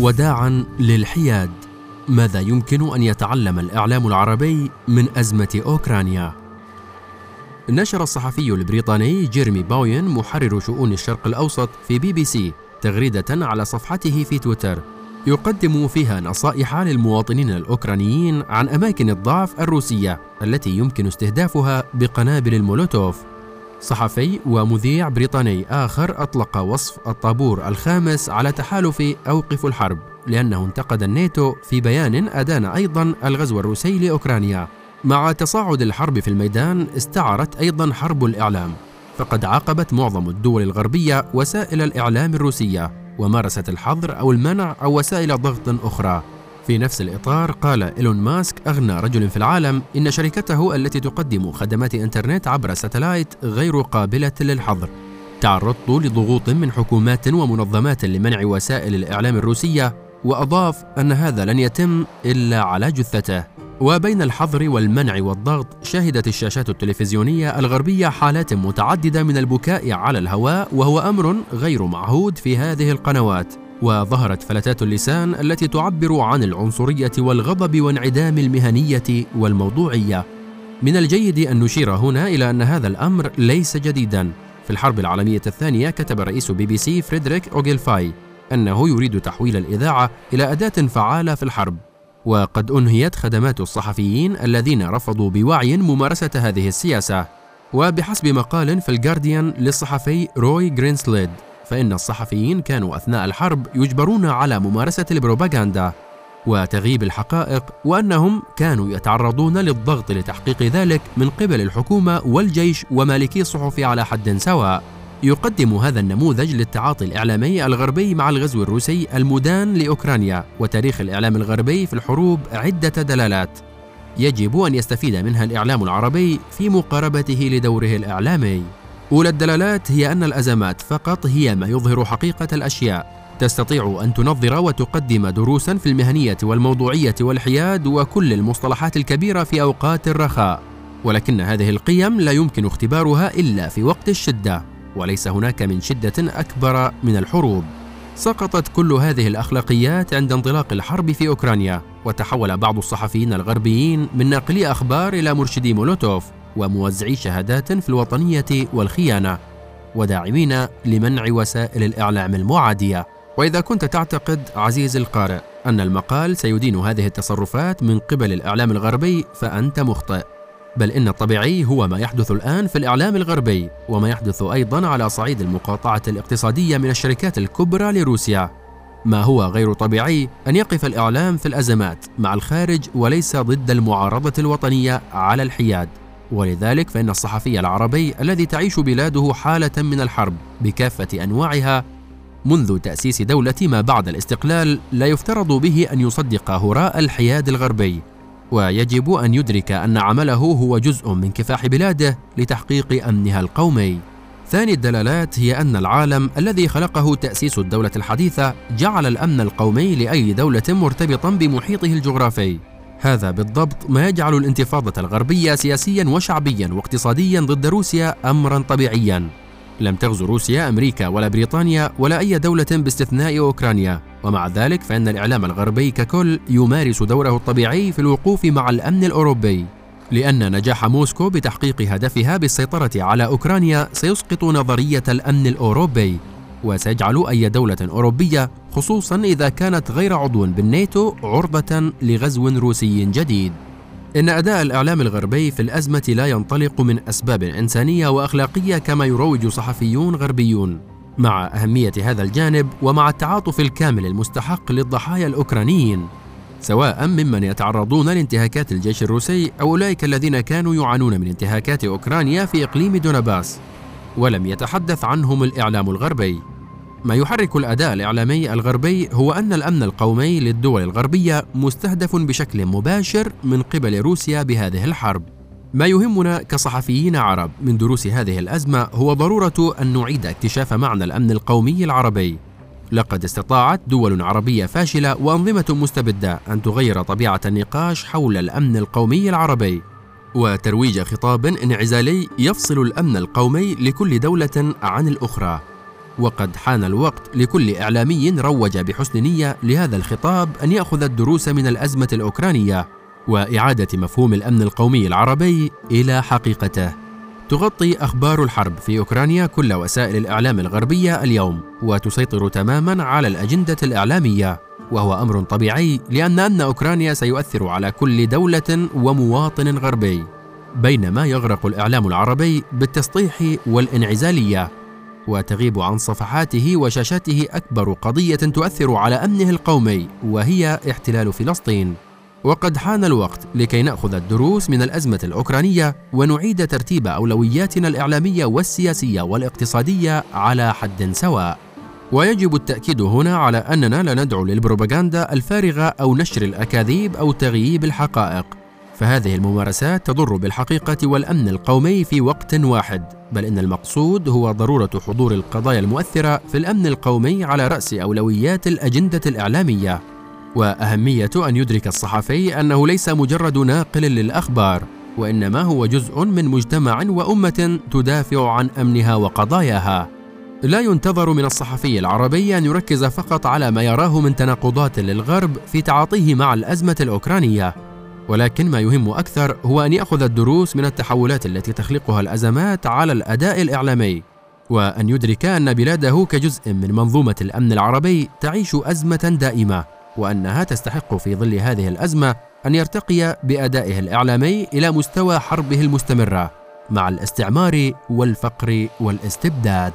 وداعا للحياد. ماذا يمكن أن يتعلم الإعلام العربي من أزمة أوكرانيا؟ نشر الصحفي البريطاني جيرمي باوين محرر شؤون الشرق الأوسط في بي بي سي تغريدة على صفحته في تويتر. يقدم فيها نصائح للمواطنين الأوكرانيين عن أماكن الضعف الروسية التي يمكن استهدافها بقنابل المولوتوف. صحفي ومذيع بريطاني آخر أطلق وصف الطابور الخامس على تحالف أوقف الحرب لأنه انتقد الناتو في بيان أدان أيضا الغزو الروسي لأوكرانيا. مع تصاعد الحرب في الميدان استعرت أيضا حرب الإعلام. فقد عاقبت معظم الدول الغربية وسائل الإعلام الروسية ومارست الحظر أو المنع أو وسائل ضغط أخرى. في نفس الإطار قال إيلون ماسك أغنى رجل في العالم إن شركته التي تقدم خدمات إنترنت عبر ساتلايت غير قابلة للحظر. تعرضت لضغوط من حكومات ومنظمات لمنع وسائل الإعلام الروسية وأضاف أن هذا لن يتم إلا على جثته. وبين الحظر والمنع والضغط شهدت الشاشات التلفزيونية الغربية حالات متعددة من البكاء على الهواء وهو أمر غير معهود في هذه القنوات. وظهرت فلتات اللسان التي تعبر عن العنصرية والغضب وانعدام المهنية والموضوعية. من الجيد أن نشير هنا إلى أن هذا الأمر ليس جديدا. في الحرب العالمية الثانية كتب رئيس بي بي سي فريدريك أوغيلفاي أنه يريد تحويل الإذاعة إلى أداة فعالة في الحرب. وقد أنهيت خدمات الصحفيين الذين رفضوا بوعي ممارسة هذه السياسة. وبحسب مقال في الجارديان للصحفي روي جرينسليد فإن الصحفيين كانوا أثناء الحرب يجبرون على ممارسة البروباغندا وتغييب الحقائق وأنهم كانوا يتعرضون للضغط لتحقيق ذلك من قبل الحكومة والجيش ومالكي الصحف على حد سواء. يقدم هذا النموذج للتعاطي الإعلامي الغربي مع الغزو الروسي المدان لأوكرانيا وتاريخ الإعلام الغربي في الحروب عدة دلالات. يجب أن يستفيد منها الإعلام العربي في مقاربته لدوره الإعلامي. أولى الدلالات هي أن الأزمات فقط هي ما يظهر حقيقة الأشياء. تستطيع أن تنظر وتقدم دروسا في المهنية والموضوعية والحياد وكل المصطلحات الكبيرة في أوقات الرخاء. ولكن هذه القيم لا يمكن اختبارها إلا في وقت الشدة وليس هناك من شدة أكبر من الحروب. سقطت كل هذه الأخلاقيات عند انطلاق الحرب في أوكرانيا وتحول بعض الصحفيين الغربيين من ناقلي أخبار إلى مرشدي مولوتوف. وموزعي شهادات في الوطنية والخيانة وداعمين لمنع وسائل الإعلام المعادية. وإذا كنت تعتقد عزيزي القارئ أن المقال سيدين هذه التصرفات من قبل الإعلام الغربي فأنت مخطئ. بل إن الطبيعي هو ما يحدث الآن في الإعلام الغربي وما يحدث أيضا على صعيد المقاطعة الاقتصادية من الشركات الكبرى لروسيا. ما هو غير طبيعي أن يقف الإعلام في الأزمات مع الخارج وليس ضد المعارضة الوطنية على الحياد. ولذلك فإن الصحفي العربي الذي تعيش بلاده حالة من الحرب بكافة أنواعها منذ تأسيس دولة ما بعد الاستقلال لا يفترض به أن يصدق هراء الحياد الغربي ويجب أن يدرك أن عمله هو جزء من كفاح بلاده لتحقيق أمنها القومي. ثاني الدلالات هي أن العالم الذي خلقه تأسيس الدولة الحديثة جعل الأمن القومي لأي دولة مرتبطا بمحيطه الجغرافي. هذا بالضبط ما يجعل الانتفاضة الغربية سياسيا وشعبيا واقتصاديا ضد روسيا أمرا طبيعيا. لم تغزو روسيا أمريكا ولا بريطانيا ولا أي دولة باستثناء أوكرانيا. ومع ذلك فإن الإعلام الغربي ككل يمارس دوره الطبيعي في الوقوف مع الأمن الأوروبي. لأن نجاح موسكو بتحقيق هدفها بالسيطرة على أوكرانيا سيسقط نظرية الأمن الأوروبي. وسيجعل أي دولة أوروبية خصوصا إذا كانت غير عضو بالناتو عرضة لغزو روسي جديد. إن أداء الإعلام الغربي في الأزمة لا ينطلق من أسباب إنسانية وأخلاقية كما يروج صحفيون غربيون. مع أهمية هذا الجانب ومع التعاطف الكامل المستحق للضحايا الأوكرانيين سواء ممن يتعرضون لانتهاكات الجيش الروسي أو أولئك الذين كانوا يعانون من انتهاكات أوكرانيا في إقليم دونباس ولم يتحدث عنهم الإعلام الغربي. ما يحرك الاداء الاعلامي الغربي هو أن الأمن القومي للدول الغربية مستهدف بشكل مباشر من قبل روسيا بهذه الحرب. ما يهمنا كصحفيين عرب من دروس هذه الأزمة هو ضرورة أن نعيد اكتشاف معنى الأمن القومي العربي. لقد استطاعت دول عربية فاشلة وأنظمة مستبدة أن تغير طبيعة النقاش حول الأمن القومي العربي. وترويج خطاب انعزالي يفصل الأمن القومي لكل دولة عن الأخرى. وقد حان الوقت لكل إعلامي روج بحسن نية لهذا الخطاب أن يأخذ الدروس من الأزمة الأوكرانية وإعادة مفهوم الأمن القومي العربي إلى حقيقته. تغطي أخبار الحرب في أوكرانيا كل وسائل الإعلام الغربية اليوم وتسيطر تماما على الأجندة الإعلامية وهو أمر طبيعي لأن أن أوكرانيا سيؤثر على كل دولة ومواطن غربي بينما يغرق الإعلام العربي بالتسطيح والإنعزالية وتغيب عن صفحاته وشاشاته أكبر قضية تؤثر على أمنه القومي وهي احتلال فلسطين. وقد حان الوقت لكي نأخذ الدروس من الأزمة الأوكرانية ونعيد ترتيب أولوياتنا الإعلامية والسياسية والاقتصادية على حد سواء. ويجب التأكيد هنا على أننا لا ندعو للبروباغندا الفارغة أو نشر الأكاذيب أو تغييب الحقائق. فهذه الممارسات تضر بالحقيقة والأمن القومي في وقت واحد. بل إن المقصود هو ضرورة حضور القضايا المؤثرة في الأمن القومي على رأس أولويات الأجندة الإعلامية. وأهمية أن يدرك الصحفي أنه ليس مجرد ناقل للأخبار وإنما هو جزء من مجتمع وأمة تدافع عن أمنها وقضاياها. لا ينتظر من الصحفي العربي أن يركز فقط على ما يراه من تناقضات للغرب في تعاطيه مع الأزمة الأوكرانية. ولكن ما يهم أكثر هو أن يأخذ الدروس من التحولات التي تخلقها الأزمات على الأداء الإعلامي وأن يدرك أن بلاده كجزء من منظومة الأمن العربي تعيش أزمة دائمة وأنها تستحق في ظل هذه الأزمة أن يرتقي بأدائه الإعلامي إلى مستوى حربه المستمرة مع الاستعمار والفقر والاستبداد.